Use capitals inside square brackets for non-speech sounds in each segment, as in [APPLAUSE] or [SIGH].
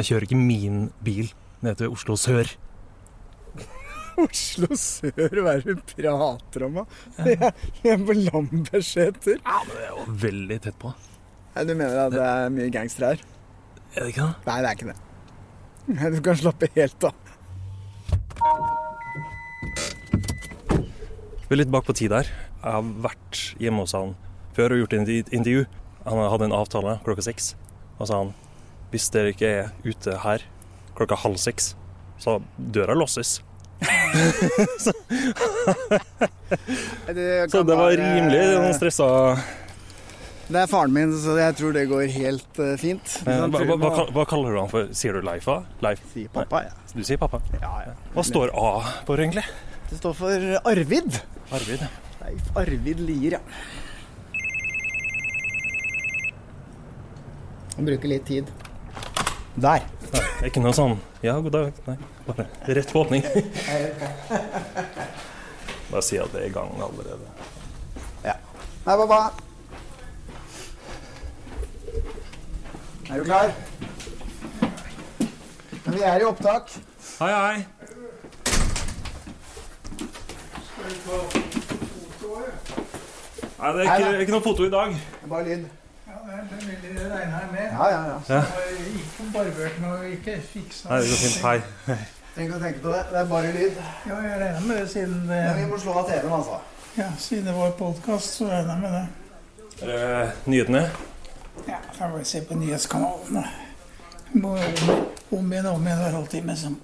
jeg kjører ikke min bil ned til Oslo sør. [LAUGHS] Oslo sør, hva er det du prater om, jeg er på Lambertseter. Ja, men det er jo veldig tett på. Nei, Du mener at det er mye gangstere her? Er det ikke det? Nei, det er ikke det. Du kan slappe helt av. Vi er litt bak på tid der. Jeg har vært hjemme hos han før og gjort et intervju. Han hadde en avtale klokka seks. Og sa han hvis dere ikke er ute her klokka halv seks, så døra låses. [LAUGHS] så, så det var rimelig noen stressa. Det er faren min, så jeg tror det går helt uh, fint. Eh, Hva, hva, hva, hva kaller du han for? Sier du Leif? Leif? Sier pappa, ja. Du sier pappa. ja, ja. Hva står A for, egentlig? Det står for Arvid. Arvid. Leif Arvid Lier, ja. Han bruker litt tid. Der. Nei, det er ikke noe sånn Ja, god dag. Nei, bare rett på åpning. [LAUGHS] Bare si at det er i gang allerede. Ja. Hei, pappa. Er du klar? Men vi er i opptak. Hei, hei. Nei, det er ikke, ikke noe foto i dag. Bare lyd. Ja, det er vil jeg regne med. Ja, ja, ja. Ja. Ikke barbert noe, ikke fiksa Nei, det går fint. Hei. [LAUGHS] Ikke å tenke på det. Det er bare lyd. Ja, jeg regner med det siden, Men vi må slå av TV-en, altså. ja, siden det var podkast, så regner jeg med det. Er det nyhetene? Ja, da får vi se på nyhetskanalene. Må om, igjen og om igjen hver halvtime. Som.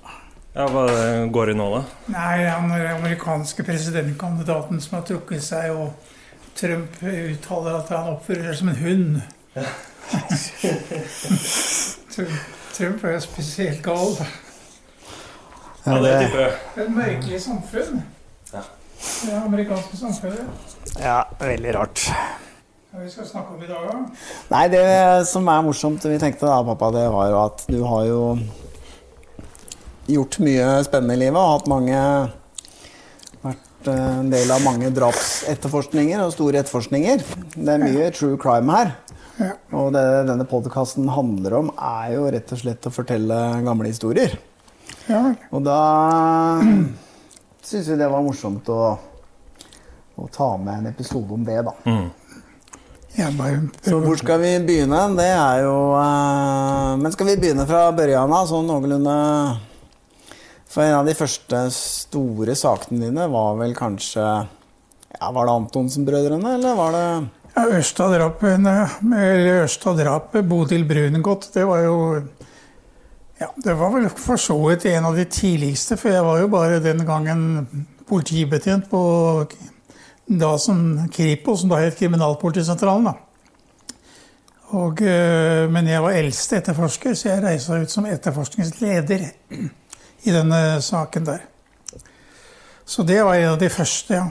Ja, Hva går i nå, da? Nei, han er amerikanske presidentkandidaten som har trukket seg, og Trump uttaler at han oppfører seg som en hund. [LAUGHS] Trump, Trump er jo spesielt gal. Ja, det er et merkelig samfunn. Ja. Det amerikanske samfunnet. Ja, veldig rart. Hva vi skal snakke om i dag, da? Nei, det som er morsomt, vi tenkte da, pappa, det var jo at du har jo gjort mye spennende i livet og hatt mange Vært eh, en del av mange drapsetterforskninger og store etterforskninger. Det er mye true crime her. Ja. Og det denne podkasten handler om, er jo rett og slett å fortelle gamle historier. Ja, Og da syns vi det var morsomt å, å ta med en episode om det, da. Mm. Så hvor skal vi begynne? Det er jo eh, Men skal vi begynne fra børjan av, sånn noenlunde For en av de første store sakene dine var vel kanskje ja, Var det Antonsen-brødrene, eller var det Ja, Ørsta-drapet, Bodil Brungot, det var jo Ja, det var vel for så vidt en av de tidligste, for jeg var jo bare den gangen politibetjent på da som Kripos, som da het Kriminalpolitisentralen. da. Og, eh, men jeg var eldste etterforsker, så jeg reisa ut som etterforskningsleder i denne saken der. Så det var en av de første, ja.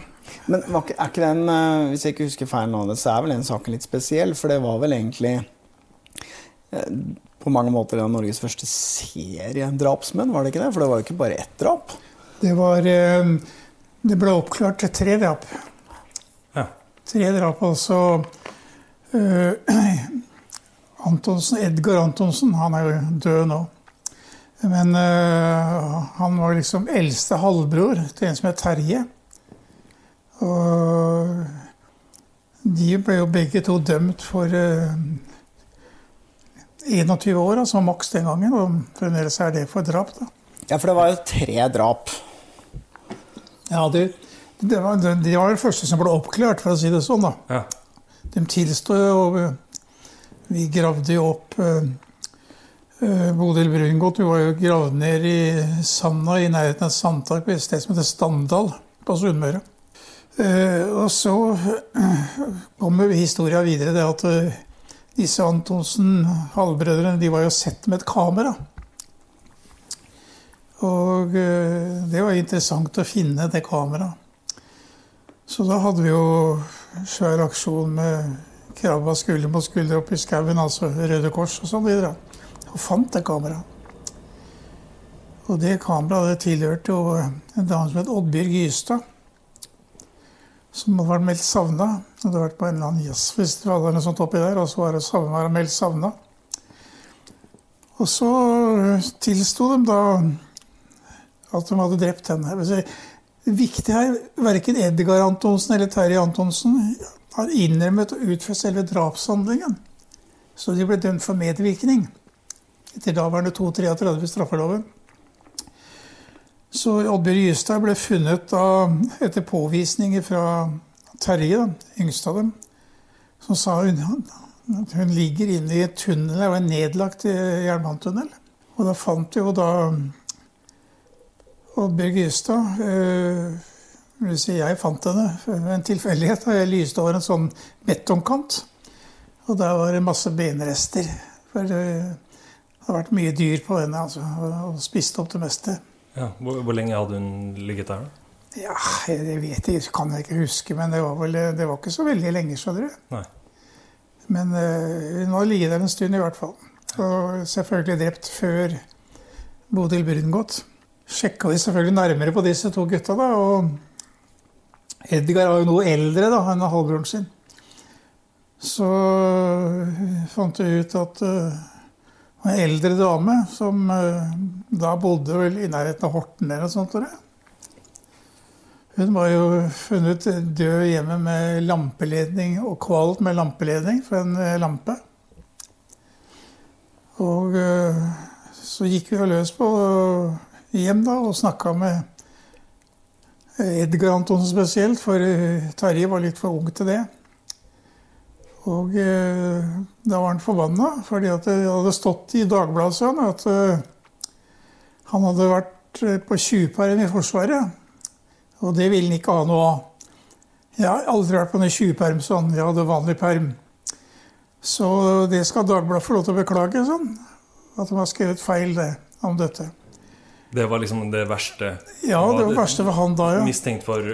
Men er ikke den, eh, hvis jeg ikke husker feil nå, så er vel den saken litt spesiell, for det var vel egentlig eh, på mange måter den Norges første serie drapsmenn, var det ikke det? For det var jo ikke bare ett drap. Det var eh, Det ble oppklart til tre drap. Ja. Tre drap, altså. Uh, [CLEARS THROAT] Antonsen, Edgar Antonsen, han er jo død nå. Men eh, han var liksom eldste halvbror til en som het Terje. Og de ble jo begge to dømt for eh, 21 år, altså maks den gangen. Og fremdeles er det for drap, da. Ja, for det var jo tre drap. Ja, de, de, var, de, de var de første som ble oppklart, for å si det sånn. da. Ja. De tilstod jo og vi- gravde jo opp eh, Bodil Brungot. Var jo gravd ned i sanda i nærheten av sandtak et sted som heter Standal på Sunnmøre. Eh, og så eh, kommer historia videre, det at eh, disse Antonsen, halvbrødrene, de var jo sett med et kamera. Og eh, det var interessant å finne det kameraet. Så da hadde vi jo svær aksjon med krabba skulder mot skulder oppe i skauen, altså Røde Kors og sånn videre. Og fant det kameraet. Og det kameraet det tilhørte jo en dame som het Oddbjørg Gystad. som hadde vært meldt savna. Hadde vært på en eller annen jazzfestival eller noe sånt oppi der, og så var det savna, var meldt savna. Og så tilsto de da at de hadde drept henne. Det viktige her, verken Edgar Antonsen eller Terje Antonsen har innrømmet å utføre selve drapshandlingen. Så de ble dømt for medvirkning etter daværende 233 i straffeloven. Så Oddbjørg Gystad ble funnet da, etter påvisninger fra Terje, da, yngste av dem, som sa hun, at hun ligger inne i et tunnel, og en nedlagt jernbanetunnel. Og da fant jo da Oddbjørg Gystad øh, vil si Jeg fant henne ved en tilfeldighet. Jeg lyste over en sånn betongkant. Og der var det masse benrester. For det har vært mye dyr på henne altså, og spist opp det meste. Ja, hvor, hvor, lenge hadde hun ligget der? da? Ja, Jeg vet ikke, kan jeg ikke huske, men det var, vel, det var ikke så veldig lenge. skjønner du. Nei. Men uh, hun har ligget der en stund i hvert fall. Og selvfølgelig drept før Bodil Brungot. Sjekka de selvfølgelig nærmere på disse to gutta, da. Og Edgar var jo noe eldre da, enn halvbroren sin. Så fant vi ut at uh, en eldre dame som uh, da bodde vel i nærheten av Horten eller noe sånt. Tror jeg. Hun var jo funnet død hjemme med lampeledning og kvalt med lampeledning for en uh, lampe. Og så gikk vi løs på hjem da og snakka med Edgar Antonsen spesielt, for Terje var litt for ung til det. Og eh, da var han forbanna, fordi det hadde stått i Dagbladet sånn at eh, han hadde vært eh, på tjuvperm i Forsvaret. Og det ville han ikke ha noe av. Jeg har aldri vært på en tjuvperm sånn. Jeg hadde vanlig perm. Så det skal Dagbladet få lov til å beklage, sånn. At de har skrevet feil det, om dette. Det var liksom det verste? Ja, det var det verste for han da, ja. Mistenkt for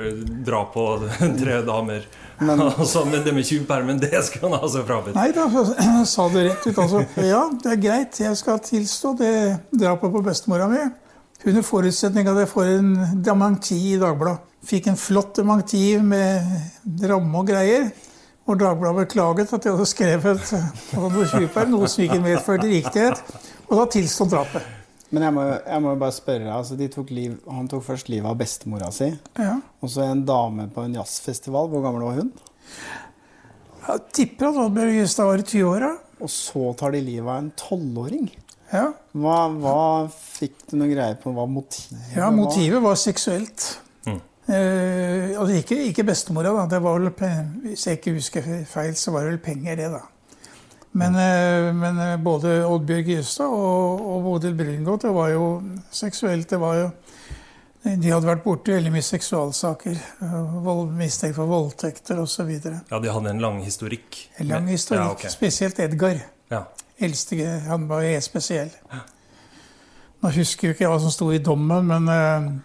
drap på [LAUGHS] tre damer? Men, [LAUGHS] altså, men det med tjuvpermen, det skal han altså frabedt? Nei da, jeg [CLEARS THROAT] sa det rett ut. Altså. Ja, det er greit, jeg skal tilstå det drapet på bestemora mi. Under forutsetning av at jeg får en dementi i Dagbladet. Fikk en flott dementi med ramme og greier. Hvor Dagbladet beklaget at jeg hadde skrevet noe tjuvperm, noe som ikke medførte riktighet. Og da tilsto drapet. Men jeg må, jeg må bare spørre. Altså, tok liv, han tok først livet av bestemora si. Ja. Og så en dame på en jazzfestival. Hvor gammel var hun? Jeg tipper at Oddbjørg Justad var i 20-åra. Og så tar de livet av en tolvåring. Ja. Hva, hva, fikk du noen greie på? Hva motivet Ja, motivet var seksuelt. Mm. Eh, altså ikke, ikke bestemora, da. Det var vel, hvis jeg ikke husker feil, så var det vel penger, det, da. Men, eh, men eh, både Oddbjørg Gystad og, og Bodil Brungot, det var jo seksuelt. Det var jo de hadde vært borti veldig mye seksualsaker. Mistenkt for voldtekter osv. Ja, de hadde en lang historikk? En lang historikk. Ja, okay. Spesielt Edgar. Ja. Eldste, han var helt spesiell. Nå husker jeg ikke hva som sto i dommen, men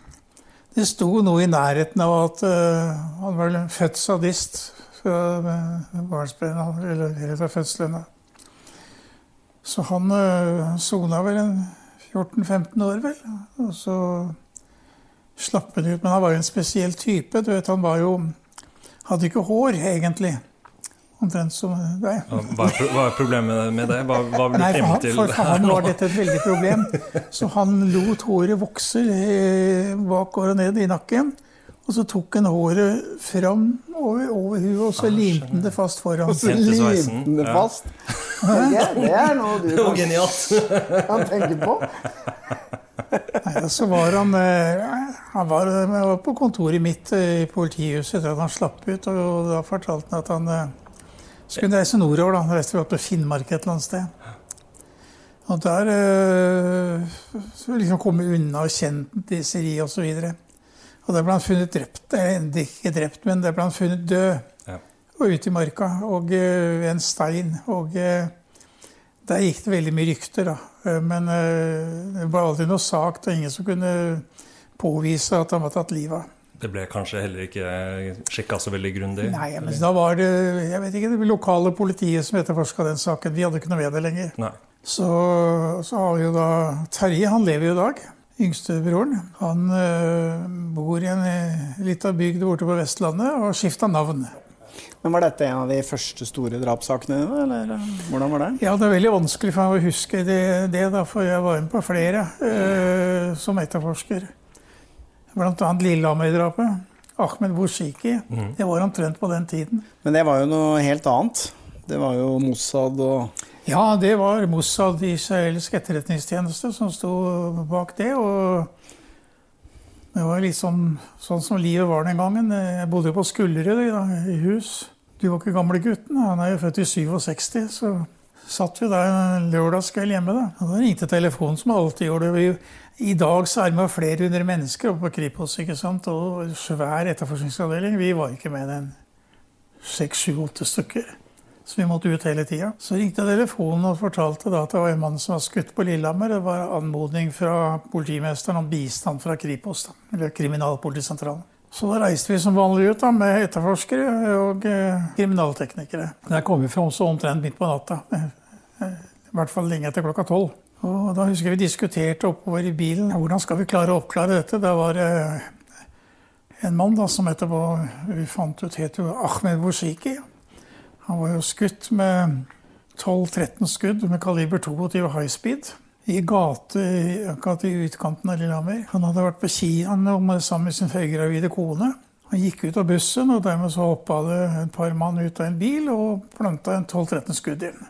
det sto noe i nærheten av at han var født sadist fra barnsben, eller, fra fødselen. Så han øh, sona vel en 14-15 år, vel. Og så slapp han ut. Men han var jo en spesiell type. Du vet, han var jo Hadde ikke hår, egentlig. Omtrent som deg. Hva, hva er problemet med det? Hva, hva vil du frem til? For, for han var dette et veldig problem. [LAUGHS] Så han lot håret vokse bak og ned i nakken. Og så tok han håret fram over, over huet, og så ah, limte han det fast foran. Og så limte han det fast? Ja. Det, er noe du kan, kan tenke på. Nei, så var han, eh, han var, var, på kontoret mitt eh, i politihuset etter at han slapp ut. Og da fortalte han at han eh, skulle reise nordover. da, Han reiste til Finnmark et eller annet sted. Og der liksom komme unna kjendiseri osv. Og, så og der ble han funnet drept. Ikke drept, men der ble han funnet død. Ja. Og ute i marka. Og ved uh, en stein. Og uh, der gikk det veldig mye rykter, da. Uh, men det var aldri noe sak. Det var ingen som kunne påvise at han var tatt livet av. Det ble kanskje heller ikke sjekka så veldig grundig? Nei, men da var det jeg vet ikke, det lokale politiet som etterforska den saken. Vi hadde ikke noe med det lenger. Nei. Så, så har vi jo da Terje, han lever jo i dag. Yngstebroren. Han øh, bor i en lita bygd borte på Vestlandet og skifta navn. Men Var dette en av de første store drapssakene dine, eller hvordan var det? Ja, det er veldig vanskelig for meg å huske det, det da, for jeg var med på flere øh, som etterforsker. Blant annet Lillehammer-drapet. Ahmed Boushiki. Mm. Det var omtrent på den tiden. Men det var jo noe helt annet. Det var jo Mossad og Ja, det var Mossad, israelsk etterretningstjeneste, som sto bak det. Og det var litt sånn, sånn som livet var den gangen. Jeg bodde jo på Skullerud i hus. Du var ikke gamle gutten. Han er jo født i 67, så satt vi der en lørdagskveld hjemme. Da og da ringte telefonen, som alltid gjorde det. I dag så er med flere hundre mennesker oppe på Kripos ikke sant? og svær etterforskningsavdeling. Vi var ikke med den seks, sju, åtte stykker. Så vi måtte ut hele tida. Så ringte jeg telefonen og fortalte at det var en mann som var skutt på Lillehammer. Det var anmodning fra politimesteren om bistand fra Kripos, da, eller Kriminalpolitisentralen. Så da reiste vi som vanlig ut da, med etterforskere og eh, kriminalteknikere. Der kom vi fram så omtrent midt på natta. Eh, I hvert fall lenge etter klokka tolv. Og da husker jeg vi diskuterte oppover i bilen hvordan skal vi klare å oppklare dette. Det var eh, en mann da, som etterpå vi fant ut het jo Ahmed Boushiki. Han var jo skutt med 12-13 skudd med kaliber 22 high speed i gate akkurat i utkanten av Lillehammer. Han hadde vært på kino sammen med sin høygravide kone. Han gikk ut av bussen, og dermed så hoppa det et par mann ut av en bil og planta en 12-13 skudd inn.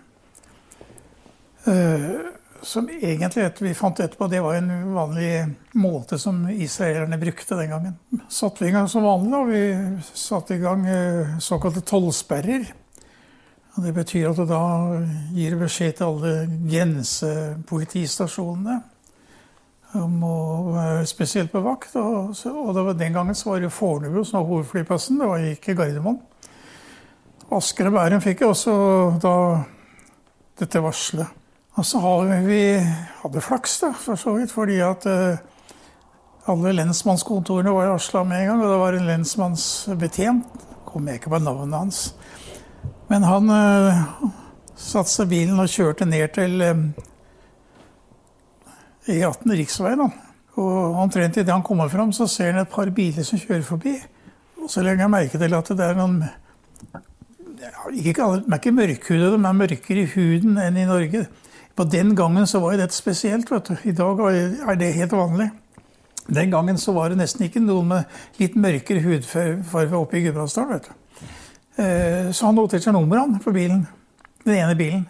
Uh, som egentlig vi fant etterpå, det var en vanlig måte som israelerne brukte den gangen. Satte vi i gang som vanlig. og Vi satte i gang uh, såkalte tollsperrer. Og Det betyr at du da gir beskjed til alle grensepolitistasjonene om å være spesielt på vakt. Og, og det var, den gangen så var det Fornebu som var hovedflyplassen, det var ikke Gardermoen. Asker og Bærum fikk jo også da dette varselet. Og så hadde vi hadde flaks, da, for så vidt, fordi at uh, alle lensmannskontorene var varsla med en gang. Og det var en lensmannsbetjent, kom jeg ikke på navnet hans, men han uh, satte seg bilen og kjørte ned til um, E18 riksveien. Og omtrent idet han kommer fram, så ser han et par biler som kjører forbi. Og så legger han merke til at det er noen ikke, De er ikke mørkhudede, de er mørkere i huden enn i Norge. På den gangen så var dette spesielt. vet du. I dag er det helt vanlig. Den gangen så var det nesten ikke noen med litt mørkere hudfarge oppe i Gudbrandsdalen. vet du. Eh, så han noterte seg nummeret på bilen. Den ene bilen.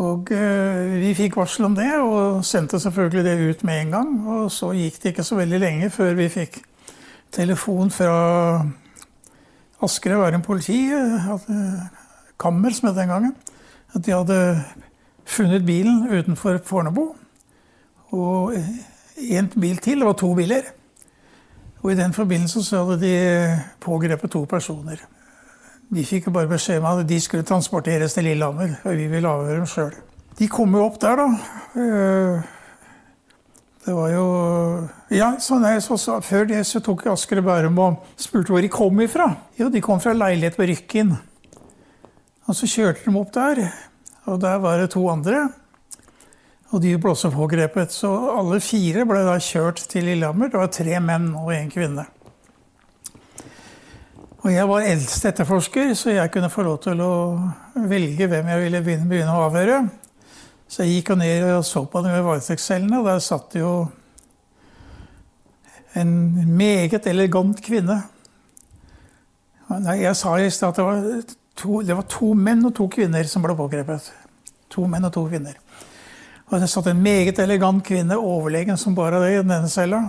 Og eh, vi fikk varsel om det, og sendte selvfølgelig det ut med en gang. Og så gikk det ikke så veldig lenge før vi fikk telefon fra Asker og Bærum politi, eh, Kammer som het den gangen, at de hadde funnet bilen utenfor Fornebu. Og en bil til. Det var to biler. Og i den forbindelse så hadde de pågrepet to personer. De fikk bare beskjed om at de skulle transporteres til Lillehammer, og vi ville avhøre dem sjøl. De kom jo opp der, da. Eh, det var jo Ja, så, nei, så, så før det så tok Asker og Bærum og spurte hvor de kom ifra. Jo, de kom fra leilighet på Rykken. Og så kjørte de opp der, og der var det to andre. Og de ble også pågrepet. Så alle fire ble da kjørt til Lillehammer. Det var tre menn og én kvinne. Og jeg var eldste etterforsker, så jeg kunne få lov til å velge hvem jeg ville begynne å avhøre. Så jeg gikk ned og så på dem i varetektscellene, og der satt jo en meget elegant kvinne. Nei, jeg sa i stad at det var, to, det var to menn og to kvinner som ble pågrepet. To menn og to kvinner. Og det satt en meget elegant kvinne, overlegen som bare det, i denne cella.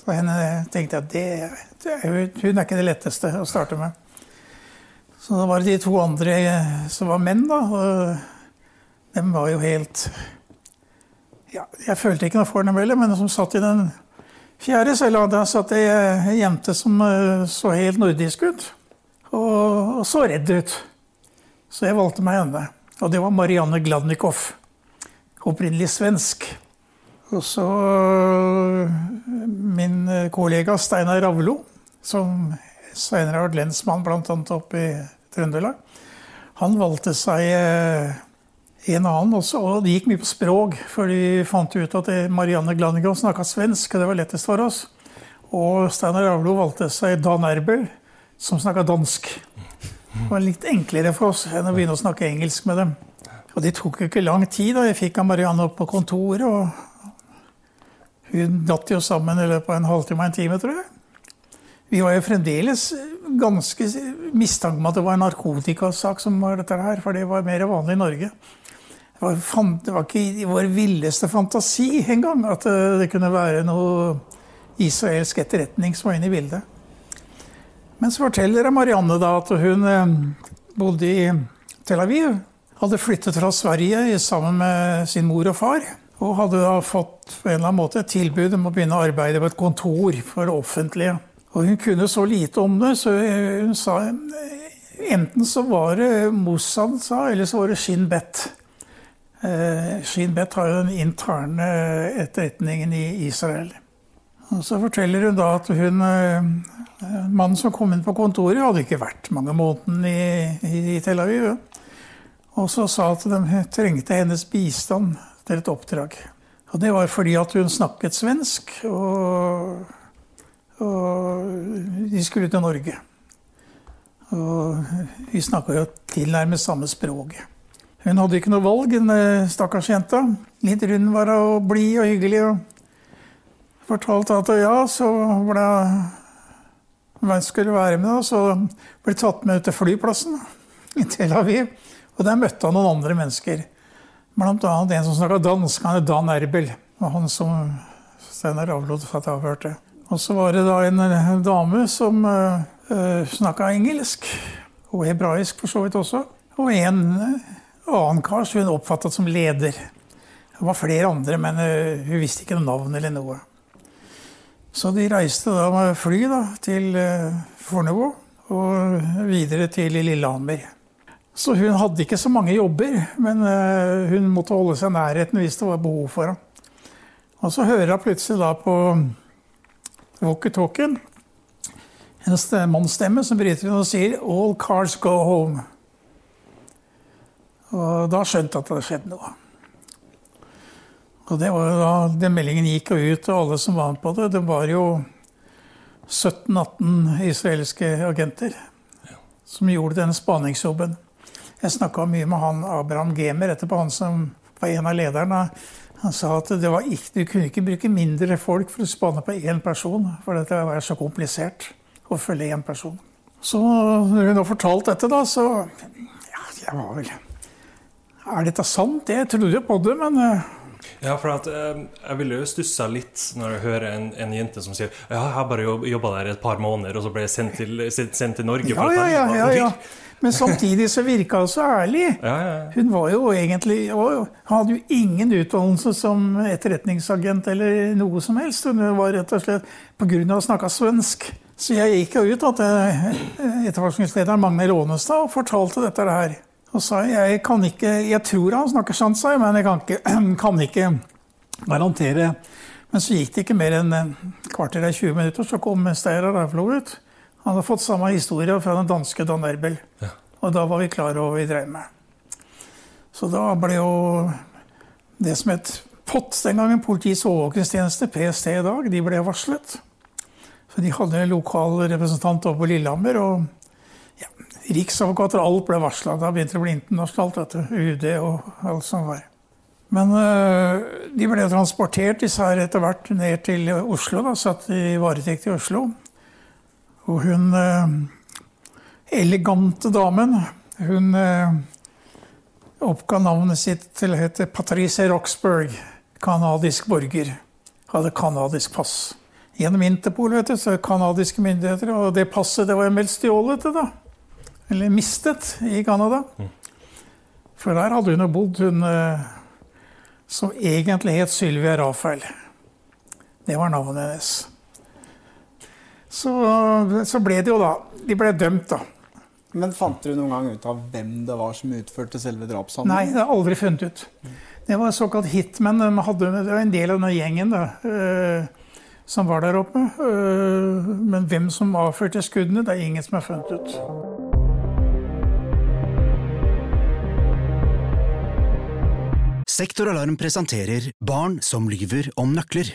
Så henne tenkte jeg at det, det, hun er ikke det letteste å starte med. Så da var det de to andre som var menn, da. Og dem var jo helt ja, Jeg følte ikke noe for dem heller, men som satt i den fjerde cella, der satt ei jente som eh, så helt nordisk ut. Og, og så redd ut. Så jeg valgte meg henne. Og det var Marianne Gladnikoff opprinnelig svensk. Og så øh, min kollega Steinar Ravlo, som senere har vært lensmann bl.a. oppe i Trøndelag, han valgte seg øh, en annen også, og det gikk mye på språk, for vi fant ut at Marianne Glanigov snakka svensk, og det var lettest for oss. Og Steinar Ravlo valgte seg Dan Erbel, som snakka dansk. Det var litt enklere for oss enn å begynne å snakke engelsk med dem. Og det tok jo ikke lang tid. da Jeg fikk Marianne opp på kontoret, og hun datt jo sammen i løpet av en halvtime og en time, tror jeg. Vi var jo fremdeles ganske mistanke om at det var en narkotikasak som var dette her, for det var mer vanlig i Norge. Det var, det var ikke i vår villeste fantasi engang at eh, det kunne være noe israelsk etterretning som var inne i bildet. Men så forteller Marianne da at hun eh, bodde i Tel Aviv. Hadde flyttet fra Sverige sammen med sin mor og far. Og hadde da fått på en eller annen måte et tilbud om å begynne å arbeide på et kontor for det offentlige. Og hun kunne så lite om det, så hun sa enten så var det Mossad sa, eller så var det Shin Bet. Eh, Shin Bet har jo den interne etterretningen i Israel. Og så forteller hun da at hun eh, Mannen som kom inn på kontoret, hadde ikke vært mange månedene i, i Tel Aviv. Og så sa at de trengte hennes bistand til et oppdrag. Og det var fordi at hun snakket svensk. og og de skulle til Norge. Og vi snakka jo tilnærmet samme språk. Hun hadde ikke noe valg, en eh, stakkars jenta. Litt rund var hun og blid og hyggelig. Og fortalte at ja, så ble hun skulle være med, og så ble tatt med til flyplassen i Tel Aviv. Og der møtte han noen andre mennesker. Blant annet en som snakka dansk. Han er Dan Erbel. Og han som Steinar Avlod at jeg avhørte. Og så var det da en, dame som uh, uh snakka engelsk, og hebraisk for så vidt også. Og en uh, annen kar som hun oppfattet som leder. Det var flere andre, men uh, hun visste ikke noe navn eller noe. Så de reiste da med fly da, til Fornebu og videre til Lillehammer. Så hun hadde ikke så mange jobber, men uh, hun måtte holde seg i nærheten hvis det var behov for henne. Og så hører hun plutselig da på walkietalkien. En mannsstemme som bryter inn og sier 'All cars go home'. Og da skjønte jeg at det hadde skjedd noe. Og det var da Den meldingen gikk jo ut og alle som var med på det. Det var jo 17-18 israelske agenter som gjorde denne spaningsjobben. Jeg snakka mye med han Abraham Gemer etterpå, han som var en av lederne. Han sa at ikke, du kunne ikke bruke mindre folk for å spanne på én person. For dette var så komplisert å følge én person. Så når hun har fortalt dette, da, så Ja, jeg var vel Er dette sant? Jeg trodde jo på det, men eh, ja, for at, eh, Jeg ville jo stussa litt når jeg hører en, en, jente som sier ja, jeg har bare jobba der et par måneder, og så ble jeg sendt til, sendt til Norge. Ja, ja, ja, ja, ja. Men samtidig så virka hun så ærlig. Hun var jo egentlig og hadde jo ingen utdannelse som etterretningsagent eller noe som helst. Hun var rett og slett pga. å snakke svensk. Så jeg gikk jo ut til eh, etterforskningslederen Magne Rånestad og fortalte dette her. Og sa jeg kan ikke Jeg tror han snakker sant, sa jeg, men jeg kan ikke, [CLEARS THROAT] kan ikke garantere. Men så gikk det ikke mer enn kvarter eller 20 minutter, så kom Steinar Rauflo ut. Han hadde fått samme historie fra den danske Dan Erbel. Ja. Og da var vi klar over hva vi drev med. Så da ble jo det som het POT den gangen, Politiets overvåkingstjeneste, PST i dag, de ble varslet. Så de hadde en lokal representant oppe på Lillehammer. og ja, Riksadvokater og alt ble varsla. Da begynte det å bli internasjonalt, dette, UD og alt som var. Men øh, de ble transportert disse her etter hvert ned til Oslo. da, Satt i varetekt i Oslo. Og hun øh, elegante damen, hun øh, oppga navnet sitt til å hete Patrice Roxburgh. Canadisk borger. Hadde canadisk pass. Gjennom Interpol, vet du, så canadiske myndigheter. Og det passet det var meldt stjålet, da eller mistet, i Canada. For der hadde hun jo bodd, hun eh, som egentlig het Sylvia Rafael. Det var navnet hennes. Så, så, ble det jo da De ble dømt, da. Men fant dere noen gang ut av hvem det var som utførte selve drapshandelen? Nei, det har jeg aldri funnet ut. Det var såkalt hitmen. De hadde, det var en del av den gjengen da, øh, som var der oppe. Øh, men hvem som avførte skuddene, det er ingen som har funnet ut. Sektoralarm presenterer Barn som lyver om nøkler.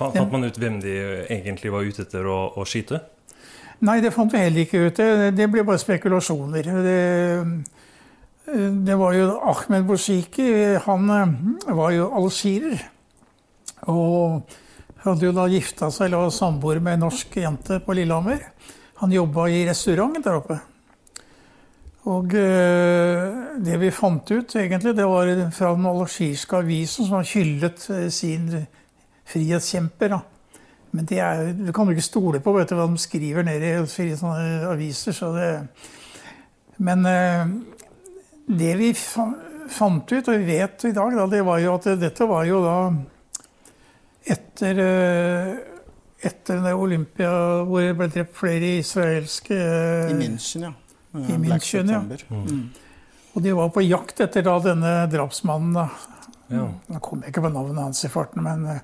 Fant man ut hvem de egentlig var ute etter å, å skyte? Nei, det fant vi heller ikke ut. Det, det ble bare spekulasjoner. Det, det var jo Ahmed Bouziki, han eh, var jo algirer. Og hadde jo da gifta seg eller var samboer med en norsk jente på Lillehammer. Han jobba i restaurant der oppe. Og eh, det vi fant ut, egentlig, det var fra den algirske avisen som har hyllet eh, sin frihetskjemper. Da. Men det er, du kan jo ikke stole på vet du, hva de skriver ned i sånne aviser. Så det, men eh, det vi fant ut, og vi vet i dag, da, det var jo at dette var jo da etter eh, etter Olympia hvor det ble drept flere israelske I München, ja. I Black München, ja. Mm. Og de var på jakt etter da denne drapsmannen. da. Ja. Nå kom jeg ikke på navnet hans i farten, men eh,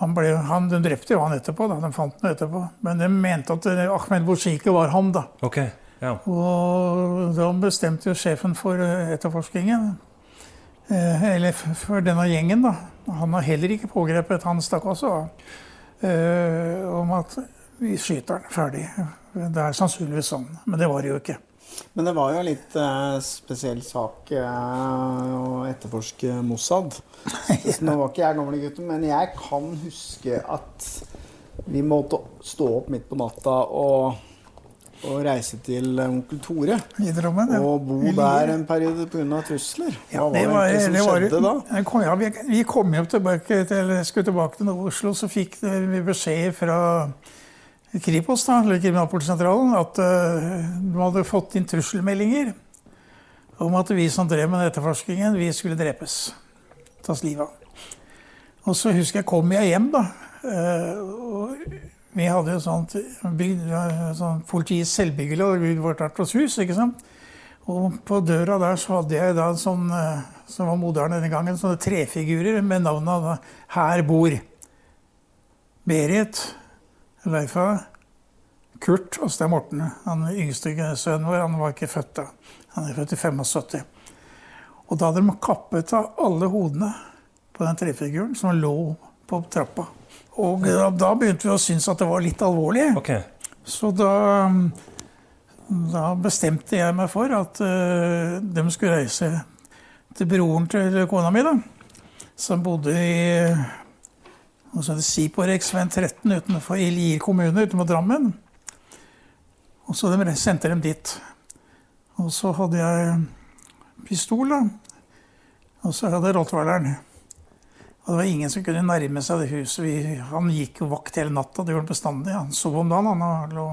han ble, han, de drepte jo han etterpå. da, De fant han etterpå. Men de mente at eh, Ahmed Bouziki var han, da. Okay, ja. Og da bestemte jo sjefen for eh, etterforskningen, eh, eller for denne gjengen, da Han har heller ikke pågrepet han stakk også av. eh, om at vi skyter han ferdig. Det er sannsynligvis sånn, men det var det jo ikke. Men det var jo en litt eh, spesiell sak eh, å etterforske Mossad. [LAUGHS] Så Nå var ikke jeg gamle gutten, men jeg kan huske at vi måtte stå opp midt på natta og, og reise til onkel Tore. I Drammen, ja. Og bo der en periode pga. trusler. Ja, Hva det var var, det som det var, skjedde da? Kom, ja, vi, vi kom jo tilbake til, skulle tilbake til Oslo, så fikk vi beskjed fra Kripos, da, eller Kriminalpolitisentralen, at eh, de hadde fått inn trusselmeldinger om at vi som drev med etterforskningen, vi skulle drepes. Tas livet av. Og så husker jeg kom jeg hjem, da. eh, og vi hadde jo sånt bygd, sånn politiets selvbyggelag i vårt Artos hus, ikke sant. Og på døra der så hadde jeg da en sånn, eh, som var moderne denne gangen, sånne trefigurer med navnet 'Her bor Berit', Leifa, Kurt og Stein Morten. Han yngste sønnen vår han var ikke født da. Han er født i 75. Og da hadde de kappet av alle hodene på den trefiguren som lå på trappa. Og da, da begynte vi å synes at det var litt alvorlig. Okay. Så da, da bestemte jeg meg for at uh, de skulle reise til broren til kona mi, da, som bodde i hva så er det rv. 13 utenfor Lier kommune utenfor Drammen. Og så de sendte dem dit. Og så hadde jeg pistol, da. Og så hadde jeg rottweileren. Og det var ingen som kunne nærme seg det huset. Vi, han gikk jo vakt hele natta, det gjorde han bestandig. Han sov om dagen. Han lå.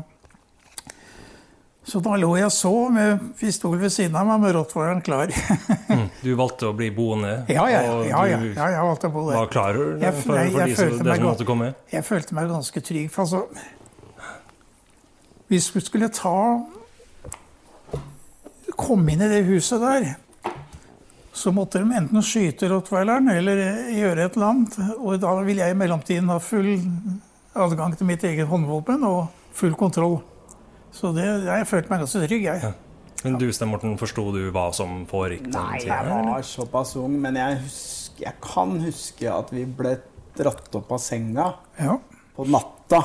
Så da lå jeg og så med pistol ved siden av meg med rottweileren klar. [LAUGHS] mm. Du valgte å bli boende, ja, ja, ja, ja, ja, jeg valgte å bo der. var klar det Jeg- for, jeg- for jeg de som, det som måtte komme? Jeg følte meg ganske trygg. For altså Hvis vi skulle ta Komme inn i det huset der, så måtte de enten skyte rottweileren eller gjøre et eller annet. Og da ville jeg i mellomtiden ha full adgang til mitt eget håndvåpen og full kontroll. Så det, jeg følte meg ganske trygg, jeg. Men du, Sten Morten, forsto du hva som foregikk? Nei, tiden, jeg eller? var såpass ung, men jeg, husker, jeg kan huske at vi ble dratt opp av senga Ja. på natta.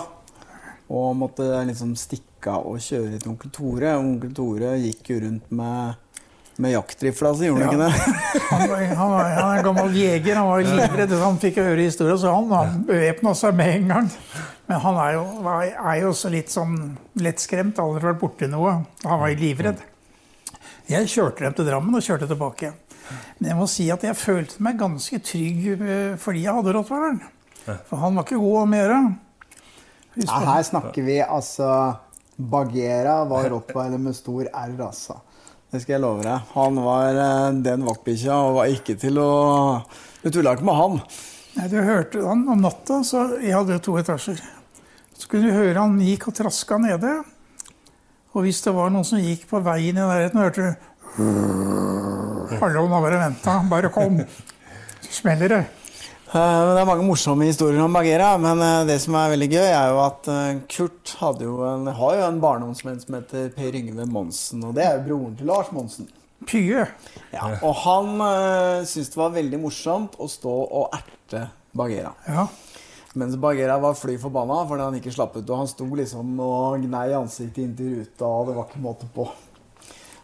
Og måtte liksom stikke av og kjøre til onkel Tore. Onkel Tore gikk jo rundt med, med jaktrifla så gjorde han Ja. ikke det? Han, var, han, var, han er en gammel jeger, han var livredd. Han fikk høre historien, så han, han bevæpna seg med en gang. Men han er jo, var- er jo også litt sånn lettskremt, aldri vært borti noe. Han var jo livredd. Jeg kjørte dem til Drammen og kjørte tilbake. Men jeg må si at jeg følte meg ganske trygg eh, fordi jeg hadde rottweileren. For han var ikke god å gjøre. Ja, her snakker vi altså Bagheera var rottweiler med stor R, altså. Det skal jeg love deg. Han var eh, den vaktbikkja og var ikke til å Du tulla ikke med han. Nei, du hørte han om natta, så jeg hadde to etasjer. Så kunne du høre han gikk og traska nede. Og hvis det var noen som gikk på veien i nærheten, hørte du Hallo, nå bare venta. Bare kom. Så smeller det. Eh, Det er mange morsomme historier om Bagheera, men eh, det som er veldig gøy, er jo at eh, Kurt jo en, har jo en barndomsvenn som heter Per Yngve Monsen, og det er jo broren til Lars Monsen. Pye. Ja, og han uh, syntes det var veldig morsomt å stå og erte Bagheera. Ja. Mens Bagheera var fly forbanna fordi han ikke slapp ut. Og han sto liksom og gnei ansiktet inntil ruta, og det var ikke måte på.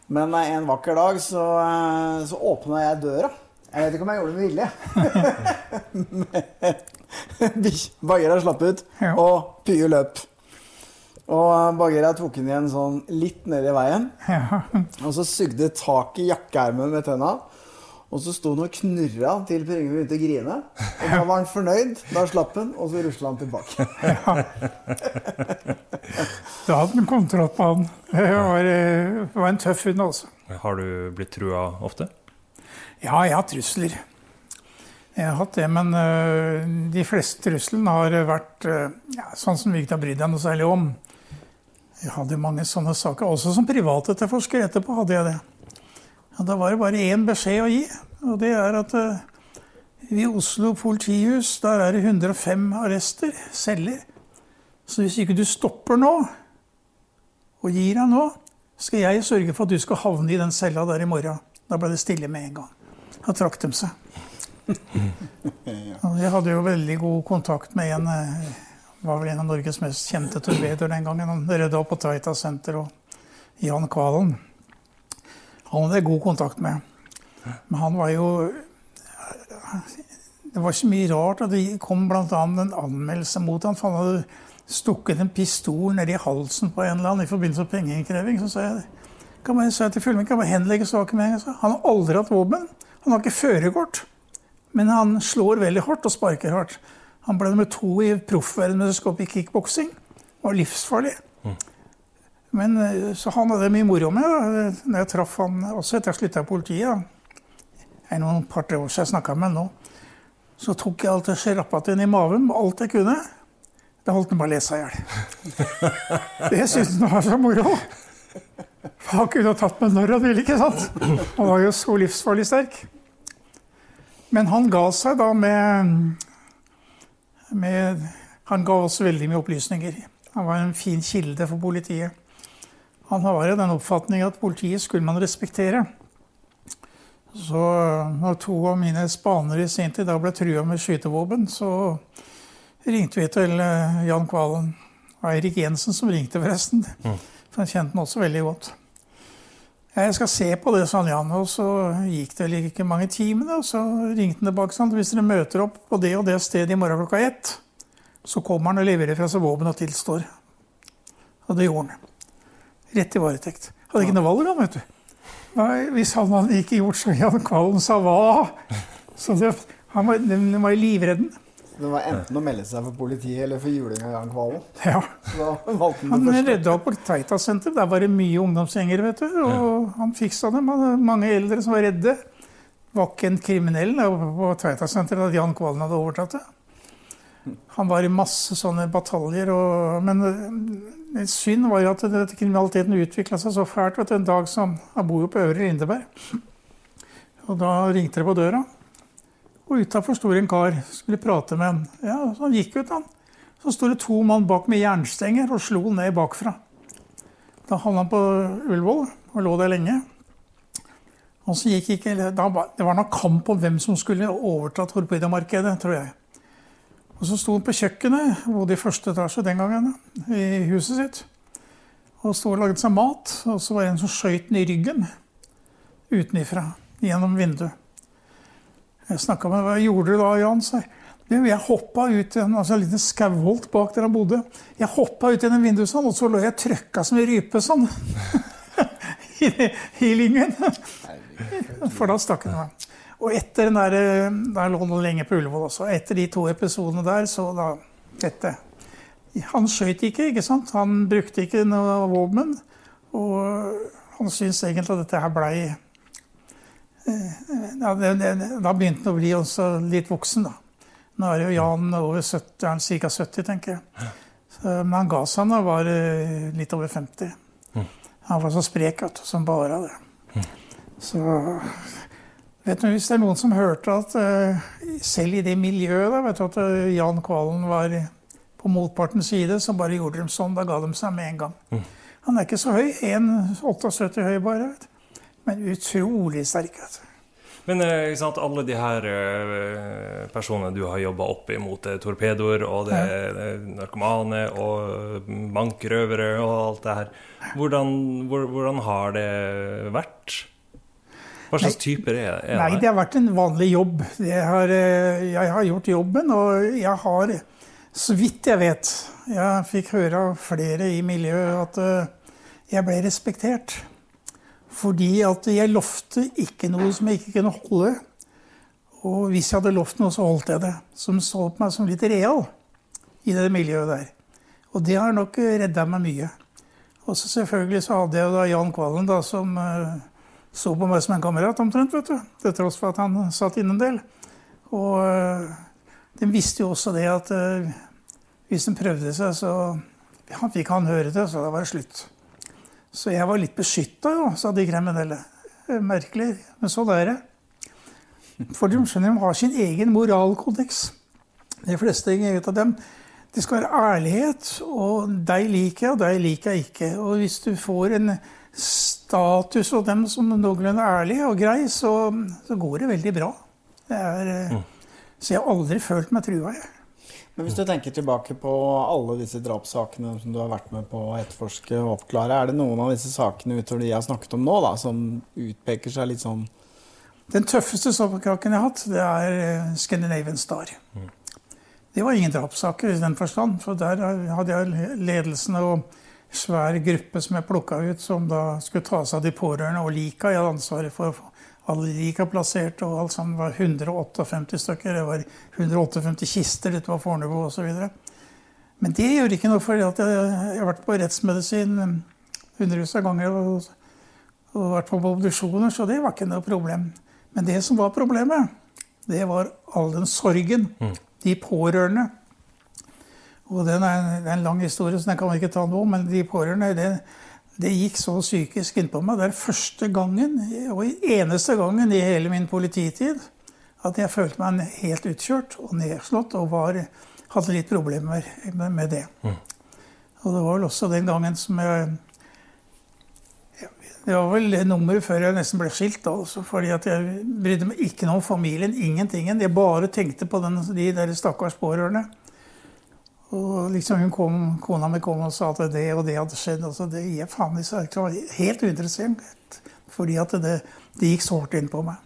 Men eh, en vakker dag så, uh, så åpna jeg døra. Jeg vet ikke om jeg gjorde det med vilje. [LAUGHS] Bagheera slapp ut, og Pye løp. Og eh, Bagheera tok den igjen sånn litt ned i veien. Og så sugde tak i jakkeermet med tenna. Og så sto han og knurra til Per Yngve begynte å grine. Og da var han fornøyd. Da slapp han, og så rusla han tilbake. [LAUGHS] Da hadde han kontroll på han. Det var, eh, det var en tøff hund, altså. Har du blitt trua ofte? Ja, jeg har trusler. Jeg har hatt det, men øh, de fleste truslene har vært øh, ja, sånn som vi ikke har brydd deg noe særlig om. Jeg hadde mange sånne saker. Også som privatetterforsker etterpå hadde jeg det. Og da var det bare én beskjed å gi, og det er at øh, i Oslo politihus der er det 105 arrester, celler. Så hvis ikke du stopper nå, og gir deg nå, skal jeg sørge for at du skal havne i den cella der i morgen. Da ble det stille med en gang. Da trakk de seg. [LAUGHS] Jeg hadde jo veldig god kontakt med en eh, var vel en av Norges mest kjente torpedoer den gangen. Han rydda opp på Tveita senter og Jan Kvalen. Han hadde jeg god kontakt med. Men han var jo Det var ikke mye rart at det kom bl.a. en anmeldelse mot ham. for han hadde stukket en pistol ned i halsen på en eller annen i forbindelse med pengeinnkreving. Så sa jeg kan man, sa jeg til Fullmik, kan bare henlegge saken med en gang. Han har aldri hatt våpen. Han har ikke førerkort. Men han slår veldig hardt og sparker hardt. Han ble nummer to i proffverdensmesterskapet i kickboksing. Var livsfarlig. Men, eh, så han hadde mye moro med da. Når jeg traff han også etter jeg slutta i politiet. Det er noen par-tre år siden jeg snakka med han nå. Så tok jeg alt det sjerappet inn i maven, alt jeg kunne. Da holdt han på å lese i hjel. [LAUGHS] Det syntes han var så moro. For Han kunne tatt meg når han ville, ikke sant? Han var jo så livsfarlig sterk. Men han ga seg da med, med Han ga oss veldig mye opplysninger. Han var en fin kilde for politiet. Han har den oppfatning at politiet skulle man respektere. Så når to av mine spanere i sin tid da ble trua med skytevåpen, så ringte vi til eh, Jan Kvalen. Eirik Jensen som ringte, forresten. For han kjente han også veldig godt. Jeg skal se på det, sa han Jan. Og så gikk det ikke mange timene, og så ringte han tilbake. Sant? Hvis dere møter opp på det og det stedet i morgen klokka ett, så kommer han og leverer fra seg våpen og tilstår. Og det gjorde han. Rett i varetekt. Hadde ikke noe valg, han, vet du. Nei, hvis han hadde ikke gjort som Jan Kvalen sa hva Så det, han var, den var livredden. Det var enten å melde seg for politiet eller for juling av Jan Kvalen. Ja. Så valgte han Han det redda opp på Tveita senter. Der var det mye ungdomsgjenger. vet du. Og han fiksa dem. Han hadde mange eldre som var redde. Var ikke en kriminell på Tveita senter at Jan Kvalen hadde overtatt det. Han var i masse sånne bataljer. Og, men synd var jo at dette kriminaliteten utvikla seg så fælt. vet du, En dag som Han bor jo på Øvre Lindeberg. Og da ringte det på døra. Og utafor sto det en kar. Skulle prate med han. Ja, så Han gikk ut, han. Så sto det to mann bak med jernstenger og slo ned bakfra. Da havna han på Ullevål og lå der lenge. Og så gikk ikke, Det var nok kamp om hvem som skulle overta torpedomarkedet, tror jeg. Og så sto han på kjøkkenet, bodde i første etasje den gangen, i huset sitt. Og sto og lagde seg mat. Og så var det en som skøyt den i ryggen utenifra, gjennom vinduet. Jeg snakka med 'Hva gjorde du da, Jan?' sa jeg. «Du, Jeg hoppa ut i en, altså en liten skauholt bak der han bodde. Jeg hoppa ut gjennom vinduet sånn, og så lå jeg trøkka som en rype sånn. [LAUGHS] I, I lyngen. For da stakk han meg. Og etter den der, eh, der lå han lenge på Ullevål også. Etter de to episodene der, så da Dette. Han skøyt ikke, ikke sant? Han brukte ikke noe våpen. Og han syntes egentlig at dette her blei ja, det, det, Da begynte han å bli også litt voksen, da. Nå er jo Jan over 70, er han ca. 70, tenker jeg. Så, men han ga seg da var eh, litt over 50. Han var så sprek vet du, som bare det. Så vet du, Hvis det er noen som hørte at eh, selv i det miljøet da, vet du, at eh, Jan Kvalen var på motpartens side, så bare gjorde de sånn. Da ga de seg med en gang. Han er ikke så høy. 1,78 høy bare. vet du. Men utrolig sterk. vet du. Men eh, sant, alle de her personene du har jobba opp imot, det er torpedoer og det er narkomane og bankrøvere og alt det her, hvordan, hvordan har det vært? Hva slags typer er, er Nei, det har vært en vanlig jobb. Jeg har, eh, jeg har gjort jobben, og jeg har, så vidt jeg vet Jeg fikk høre av flere i miljøet at eh, jeg ble respektert. Fordi at jeg lovte ikke noe som jeg ikke kunne holde. Og hvis jeg hadde lovt noe, så holdt jeg det. Som så på meg som litt real i det miljøet der. Og det har nok redda meg mye. Og så selvfølgelig så hadde jeg da Jan Kvalen, da, som eh, så på meg som en kamerat omtrent, vet du. Til tross for at han satt inne en del. Og eh, de visste jo også det at eh, hvis de prøvde seg, så han fikk han høre det, så da var det slutt. Så jeg var litt beskytta, jo, sa de kriminelle. Eh, Merkelig, men sånn er det. For de skjønner de har sin egen moralkodeks. De fleste vet av dem. Det skal være ærlighet, og deg liker jeg, og deg liker jeg ikke. Og hvis du får en status og dem som noenlunde ærlig og grei, så, så går det veldig bra. Det er, mm. Så jeg har aldri følt meg trua, jeg. Men hvis du tenker tilbake på alle disse drapssakene som du har vært med på å etterforske og oppklare, er det noen av disse sakene utover de jeg har snakket om nå, da, som utpeker seg litt sånn Den tøffeste soppkaken jeg har hatt, det er eh, Scandinavian Star. Det var ingen drapssaker i den forstand, for der hadde jeg ledelsen og svær gruppe som jeg plukka ut, som da skulle ta seg av de pårørende og lika. Jeg hadde ansvaret for alle lika plassert, og alt sammen var 158 stykker. Det var 158 kister, dette var Fornebu osv. Men det gjør ikke noe, for jeg, jeg har vært på rettsmedisin hundrevis av ganger og, og vært på obduksjoner, så det var ikke noe problem. Men det som var problemet, det var all den sorgen. De pårørende. Og den er, det er en lang historie, så den kan vi ikke ta nå, men de pårørende det, det gikk så psykisk innpå meg. Det er første gangen, og eneste gangen i hele min polititid, at jeg følte meg helt utkjørt og nedslått og var, hadde litt problemer med, det. Og det var vel også den gangen som jeg Det var vel nummeret før jeg nesten ble skilt, altså, fordi at jeg brydde meg ikke noe om familien. Ingentingen. Jeg bare tenkte på den, de der stakkars pårørende. Og liksom hun kom, Kona mi kom og sa at det og det hadde skjedd. Altså det gir jeg faen i seg. Jeg var helt uinteressert. Fordi at det, det gikk så hardt inn på meg.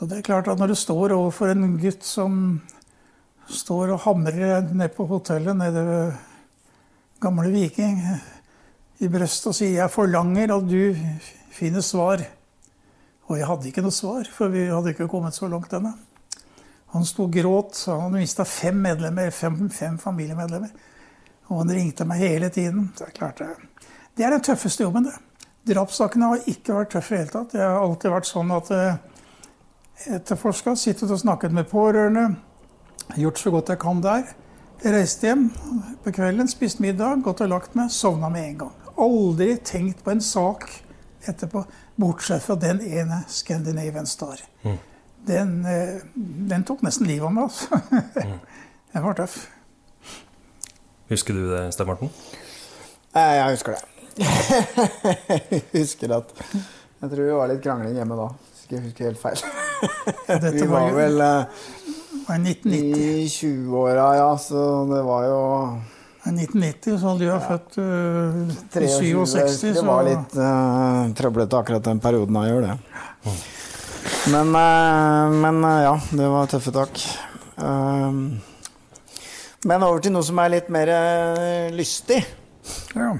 Og det er klart at Når du står overfor en gutt som står og hamrer ned på hotellet nede ved Gamle Viking i brystet og sier 'Jeg forlanger at du finner svar'. Og jeg hadde ikke noe svar, for vi hadde ikke kommet så langt ennå. Han sto og gråt. Han hadde mista fem medlemmer, fem, fem familiemedlemmer. Og han ringte meg hele tiden. Det er klart det. Det er den tøffeste jobben, det. Drapssakene har ikke vært tøffe i det hele tatt. Det har alltid vært sånn at eh, etterforska, sittet og snakket med pårørende, gjort så godt jeg kan der. Jeg reiste hjem på kvelden, spist middag, gått og lagt meg, sovna med en gang. Aldri tenkt på en sak etterpå, bortsett fra den ene Scandinavian Star. Den, eh, den tok nesten livet av meg, altså. [LAUGHS] Den var tøff. Husker du det, Stein Morten? Jeg husker det. [LAUGHS] jeg husker at Jeg tror vi var litt krangling hjemme da. Hvis jeg husker helt feil. Dette [LAUGHS] Vi var var vel eh, var i 1990. i 20-åra, ja, så det var jo I 1990, så du er født uh, i 23 67, Det var litt uh, trøblete akkurat den perioden jeg gjør det. Men, eh, men eh, ja, det var tøffe tak. Um, men over til noe som er litt mer eh, lystig. ja.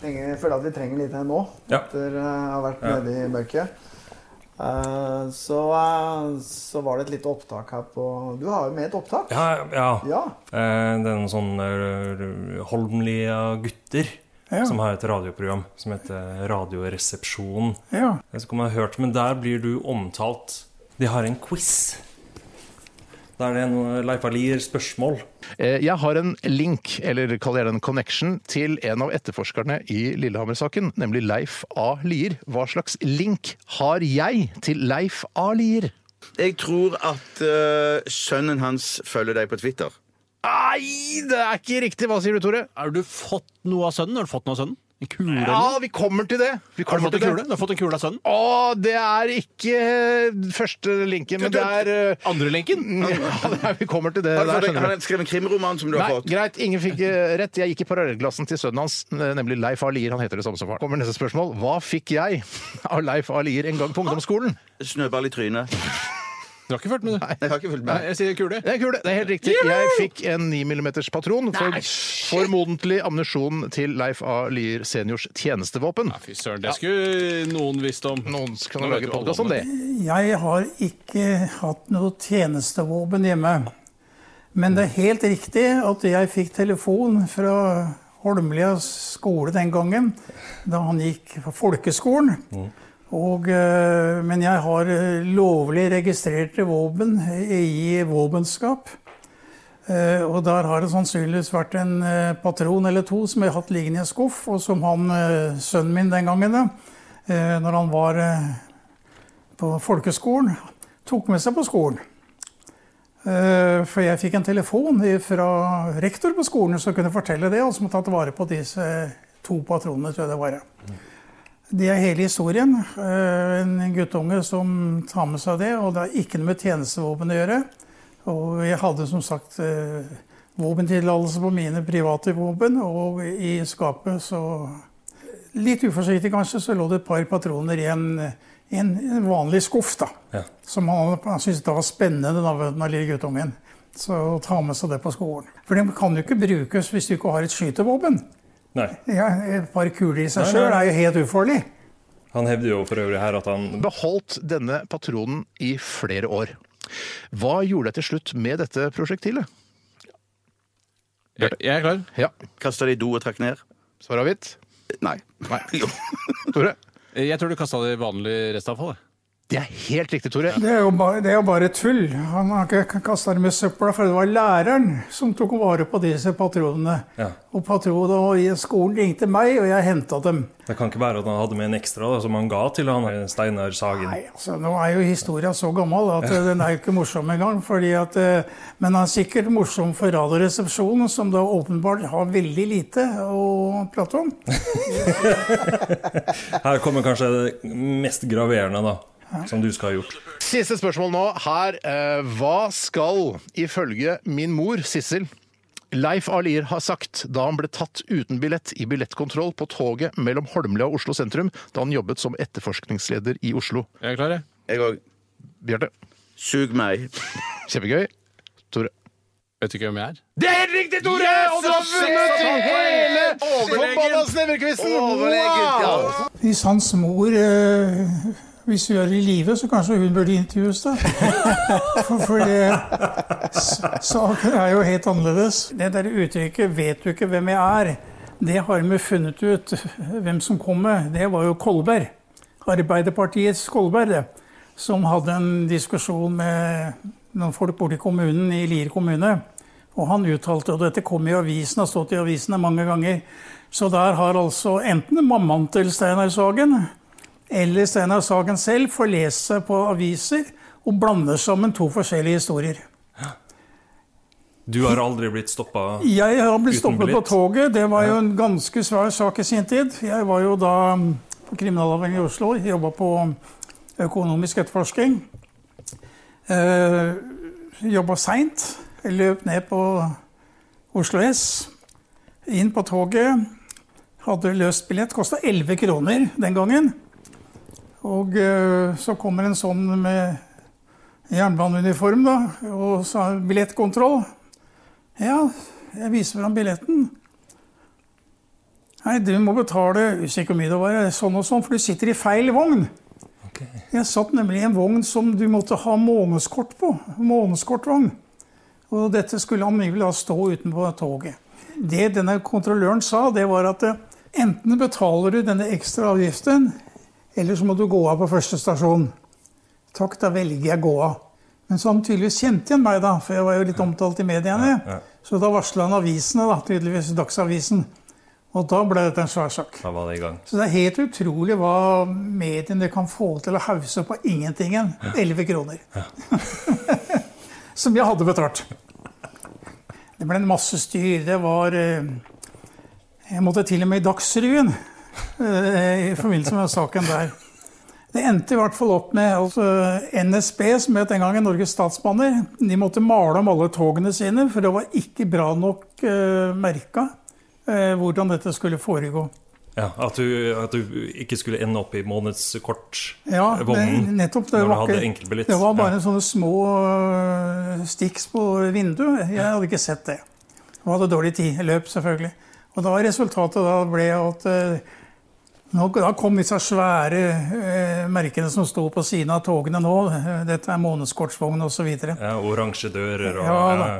Jeg føler at vi trenger litt her nå, Ja. etter å ha vært Ja. nede i mørket. Eh, så, så var det et lite opptak her på Du har jo med et opptak? Ja, ja. Ja. Eh, Det er noen sånne Holmlia gutter Ja. som har et radioprogram som heter Radioresepsjon. ja. Jeg vet ikke om jeg har hørt, men der blir du omtalt. De har en quiz. Der det er noe Leif Alier-spørsmål. Eh, Jeg har en link, eller kaller jeg det en connection, til en av etterforskerne i Lillehammer-saken, nemlig Leif A. Lier. Hva slags link har jeg til Leif A. Lier? Jeg tror at uh, sønnen hans følger deg på Twitter. Nei, det er ikke riktig. Hva sier du, Tore? Har du fått noe av sønnen? Har du fått noe av sønnen? En kule? eller Ja, vi kommer til det. Vi Har du kommer fått en til kule? det. Du har fått en kule av sønnen? Å, det er ikke eh, første linken, men det er eh, Andre lenken? [LAUGHS] ja, det er, Vi kommer til det. Har du der, fått, skjønner har han skrevet en krimroman som du har Nei, fått? greit. Ingen fikk eh, rett. Jeg gikk i parallellklassen til sønnen hans, eh, nemlig Leif A. Lier. Han heter det samme som faren. Kommer neste spørsmål. Hva fikk jeg [LAUGHS] av Leif A. Lier en gang på ungdomsskolen? Snøball i trynet. Du har ikke fulgt med, du? Jeg har ikke fulgt Nei, med. jeg sier kule. Det er kule. Det er helt riktig. Jeg fikk en 9 mm patron for formodentlig ammunisjon til Leif A. Lier seniors tjenestevåpen. Fy søren, det skulle noen visst om. Noen kan Nå lage podkast om det. Jeg har ikke hatt noe tjenestevåpen hjemme. Men det er helt riktig at jeg fikk telefon fra Holmlia skole den gangen, da han gikk på folkeskolen. Og, eh, men jeg har eh, lovlig registrerte våpen i våpenskap. Eh, Og der har det sannsynligvis vært en patron eller to som jeg har hatt liggende i en skuff, og som han, sønnen min den gangen, når han var på folkeskolen, tok med seg på skolen. For jeg fikk en telefon fra rektor på skolen som kunne fortelle det, og som tatt vare på disse to patronene, tror jeg det var. Det er hele historien. Eh, En guttunge som tar med seg det, og det har ikke noe med tjenestevåpen å gjøre. Og jeg hadde som sagt eh, våpentillatelse på mine private våpen, og i skapet så Litt uforsiktig kanskje, så lå det et par patroner i en, en, en vanlig skuff, da. Ja. Som han, han syntes det var spennende, den lille guttungen. Så å ta med seg det på skolen. For de kan jo ikke brukes hvis du ikke har et skytevåpen. Nei. Ja, et par kuler i seg sjøl er jo helt ufarlig. Han hevder jo for øvrig her at han Beholdt denne patronen i flere år. Hva gjorde deg til slutt med dette prosjektilet? Jeg, jeg er klar. Ja, Kasta det i do og trakk ned? svar avgitt. Nei. Nei. [LAUGHS] Tore? Jeg tror du kasta det i vanlig restavfall. jeg. Det er helt riktig, Tore. Det er jo bare, det er jo bare tull. Han har ikke kasta dem i søpla, for det var læreren som tok vare på disse patronene. Ja. Og patronene i skolen ringte meg, og jeg henta dem. Det kan ikke være at han hadde med en ekstra da, som han ga til han Steinar Sagen. Nei, altså, Nå er jo historia så gammel at ja. den er jo ikke morsom engang. Fordi at, eh, men den er sikkert morsom for Radioresepsjonen, som da åpenbart har veldig lite å prate om. [LAUGHS] Her kommer kanskje det mest graverende, da. Som du skal ha gjort. Siste spørsmål nå. Her. Eh, hva skal, ifølge min mor, Sissel, Leif A. Lier har sagt da han ble tatt uten billett i billettkontroll på toget mellom Holmlia og Oslo sentrum da han jobbet som etterforskningsleder i Oslo? Jeg er klar, jeg. Jeg òg. Bjarte. Sug meg. Kjempegøy. Tore. Vet du ikke hvem jeg er? Det er helt riktig, Tore! og du har vunnet hele forbanna Sneverquizen! Hvis hans mor eh, Hvis hun er i live, så kanskje hun burde intervjues, da. [LAUGHS] For, for det, saken er jo helt annerledes. Det der uttrykket 'vet du ikke hvem jeg er', det har vi funnet ut hvem som kom med. Det var jo Kolberg. Arbeiderpartiets Kolberg, det. Som hadde en diskusjon med noen folk borte i kommunen, i Lier kommune. Og han uttalte, og dette kom i avisen, har stått i avisene mange ganger, så der har altså enten mammaen til Steinar Sagen eller Steinar Sagen selv får lest seg på aviser og blander sammen to forskjellige historier. Du har aldri blitt stoppa Jeg har blitt stoppet på toget. Det var jo en ganske svær sak i sin tid. Jeg var jo da på kriminalavdelingen i Oslo, jobba på økonomisk etterforsking. Eh, jobba seint. Løp ned på Oslo S. Inn på toget. Hadde løst billett. Kosta 11 kroner den gangen. Og eh, så kommer en sånn med jernbaneuniform da, og sa billettkontroll. Ja, jeg viser fram billetten. Nei, du må betale usikker hvor mye det var, sånn og sånn, for du sitter i feil vogn. Jeg satt nemlig i en vogn som du måtte ha månedskort på. Månedskortvogn. Og dette skulle angivelig da stå utenpå toget. Det denne kontrolløren sa, det var at eh, enten betaler du denne ekstra avgiften, eller så må du gå av på første stasjon. Takk, da velger jeg gå av. Men så han tydeligvis kjente igjen meg, da, for jeg var jo litt omtalt i mediene. Så da varsla han avisene, da, tydeligvis Dagsavisen. Og da ble dette en svær sak. Da var det i gang. Så det er helt utrolig hva mediene kan få til å hause på ingentingen. 11 kroner. [LAUGHS] Som jeg hadde betalt. Det ble en masse styr. Det var eh, Jeg måtte til og med i Dagsrevyen i forbindelse med saken der. Det endte i hvert fall opp med altså, NSB, som het den gangen Norges Statsbaner. De måtte male om alle togene sine, for det var ikke bra nok uh, merka uh, hvordan dette skulle foregå. Ja, at du, at du ikke skulle ende opp i månedskortvognen Ja, det, nettopp. Det når du hadde enkeltbillett. det var bare Ja. sånne små uh, stiks på vinduet. Jeg hadde ikke sett det. Og hadde dårlig tid. Løp, selvfølgelig. Og da resultatet da ble at øh, nå, da kom disse svære eh, merkene som sto på siden av togene nå. Dette er månedskortsvogn osv. Ja, Oransje dører og Ja, da.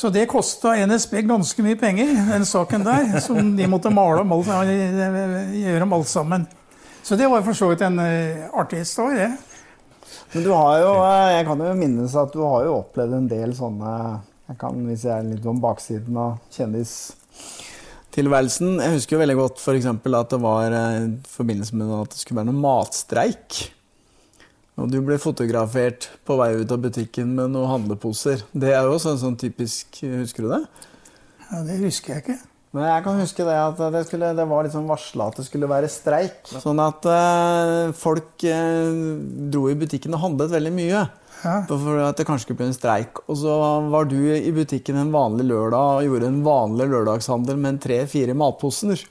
Så det kosta NSB ganske mye penger, den saken der. Som de måtte male om alt, gjøre om alt sammen. Så det var for så vidt en øh, artig historie, det. Men du har jo, eh, jeg kan jo minnes at du har jo opplevd en del sånne jeg kan, Hvis jeg er litt om baksiden av kjendistilværelsen Jeg husker jo veldig godt for eksempel at det var eh, i forbindelse med at det skulle være noe matstreik. Og du ble fotografert på vei ut av butikken med noen handleposer. Det er jo også en sånn typisk Husker du det? Ja, det husker jeg ikke. Men jeg kan huske det at det, skulle, det var liksom varsla at det skulle være streik. Sånn at eh, folk eh, dro i butikken og handlet veldig mye. Ja. For at det kanskje skulle bli en streik. Og så var du i butikken en vanlig lørdag og gjorde en vanlig lørdagshandel med tre-fire matposer.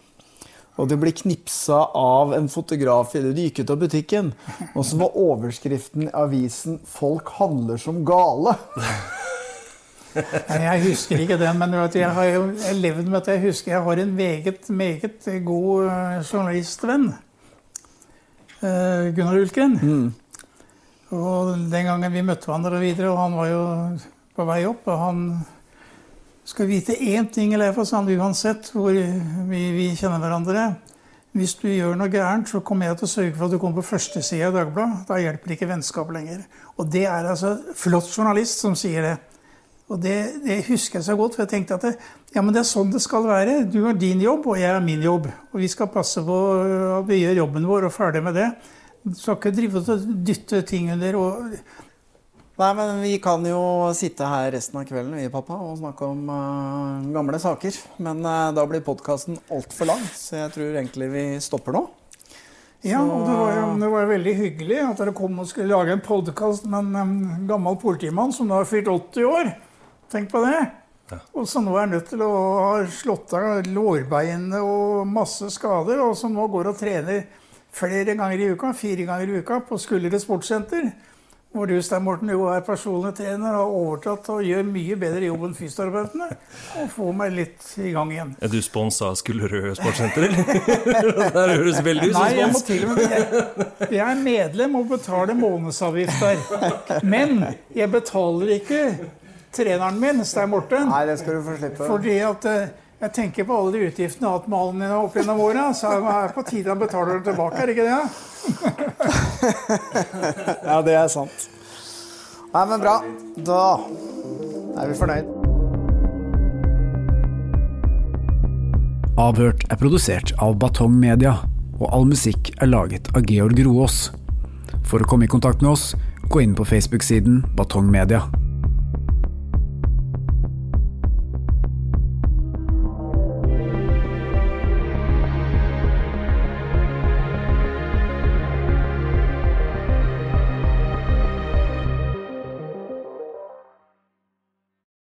Og du ble knipsa av en fotograf idet du gikk ut av butikken. Og så var overskriften i avisen 'Folk handler som gale'. Nei, Jeg husker ikke den, men jeg har jo levd med at jeg husker jeg har en meget, meget god eh, journalistvenn. Gunnar Ulken. Ulgren. Og den gangen vi møtte hverandre videre, og han var jo på vei opp, og han skal vite én ting, eller for sånn uansett hvor vi, vi kjenner hverandre. Hvis du gjør noe gærent, så kommer jeg til å sørge for at du kommer på førstesida i Dagbladet. Da hjelper ikke vennskap lenger. Og det er altså flott journalist som sier det. Og det, det husker jeg så godt, for jeg tenkte at det, ja, men det er sånn det skal være. Du har din jobb, og jeg har min jobb. Og vi skal passe på at vi gjør jobben vår og ferdig med det. Du skal ikke drive og dytte ting under og Nei, men vi kan jo sitte her resten av kvelden vi, pappa, og snakke om uh, gamle saker. Men uh, da blir podkasten altfor lang, så jeg tror egentlig vi stopper nå. Ja, og det var, jo, det var veldig hyggelig at dere kom og skulle lage en podkast med en um, gammel politimann som nå har fylt 80 år. Tenk på det. Og som nå er nødt til å ha slått av lårbeinet og masse skader, og som nå går og trener flere ganger i uka, fire ganger i uka, på Skullerud sportssenter. Hvor du, Stein Morten, jo er personlig trener, har overtatt og gjør mye bedre jobb enn fysioterapeutene. Og får meg litt i gang igjen. Er du sponsa av Skullerød sportssenter, eller? [LAUGHS] det høres veldig ut som Nei, jeg må til og med jeg, jeg er medlem og betaler månedsavgift der. Men jeg betaler ikke treneren min, Stein Morten. Nei, det skal du få slippe. Fordi at eh, jeg tenker på alle de utgiftene jeg har hatt med han opp gjennom åra. Så er det på tide han betaler det tilbake, er det ikke det? [LAUGHS] Ja, det er sant. Nei, men bra. Da er vi fornøyd. Avhørt er produsert av Batong Media, og all musikk er laget av Georg Roaas. For å komme i kontakt med oss, gå inn på Facebook-siden Batong Media.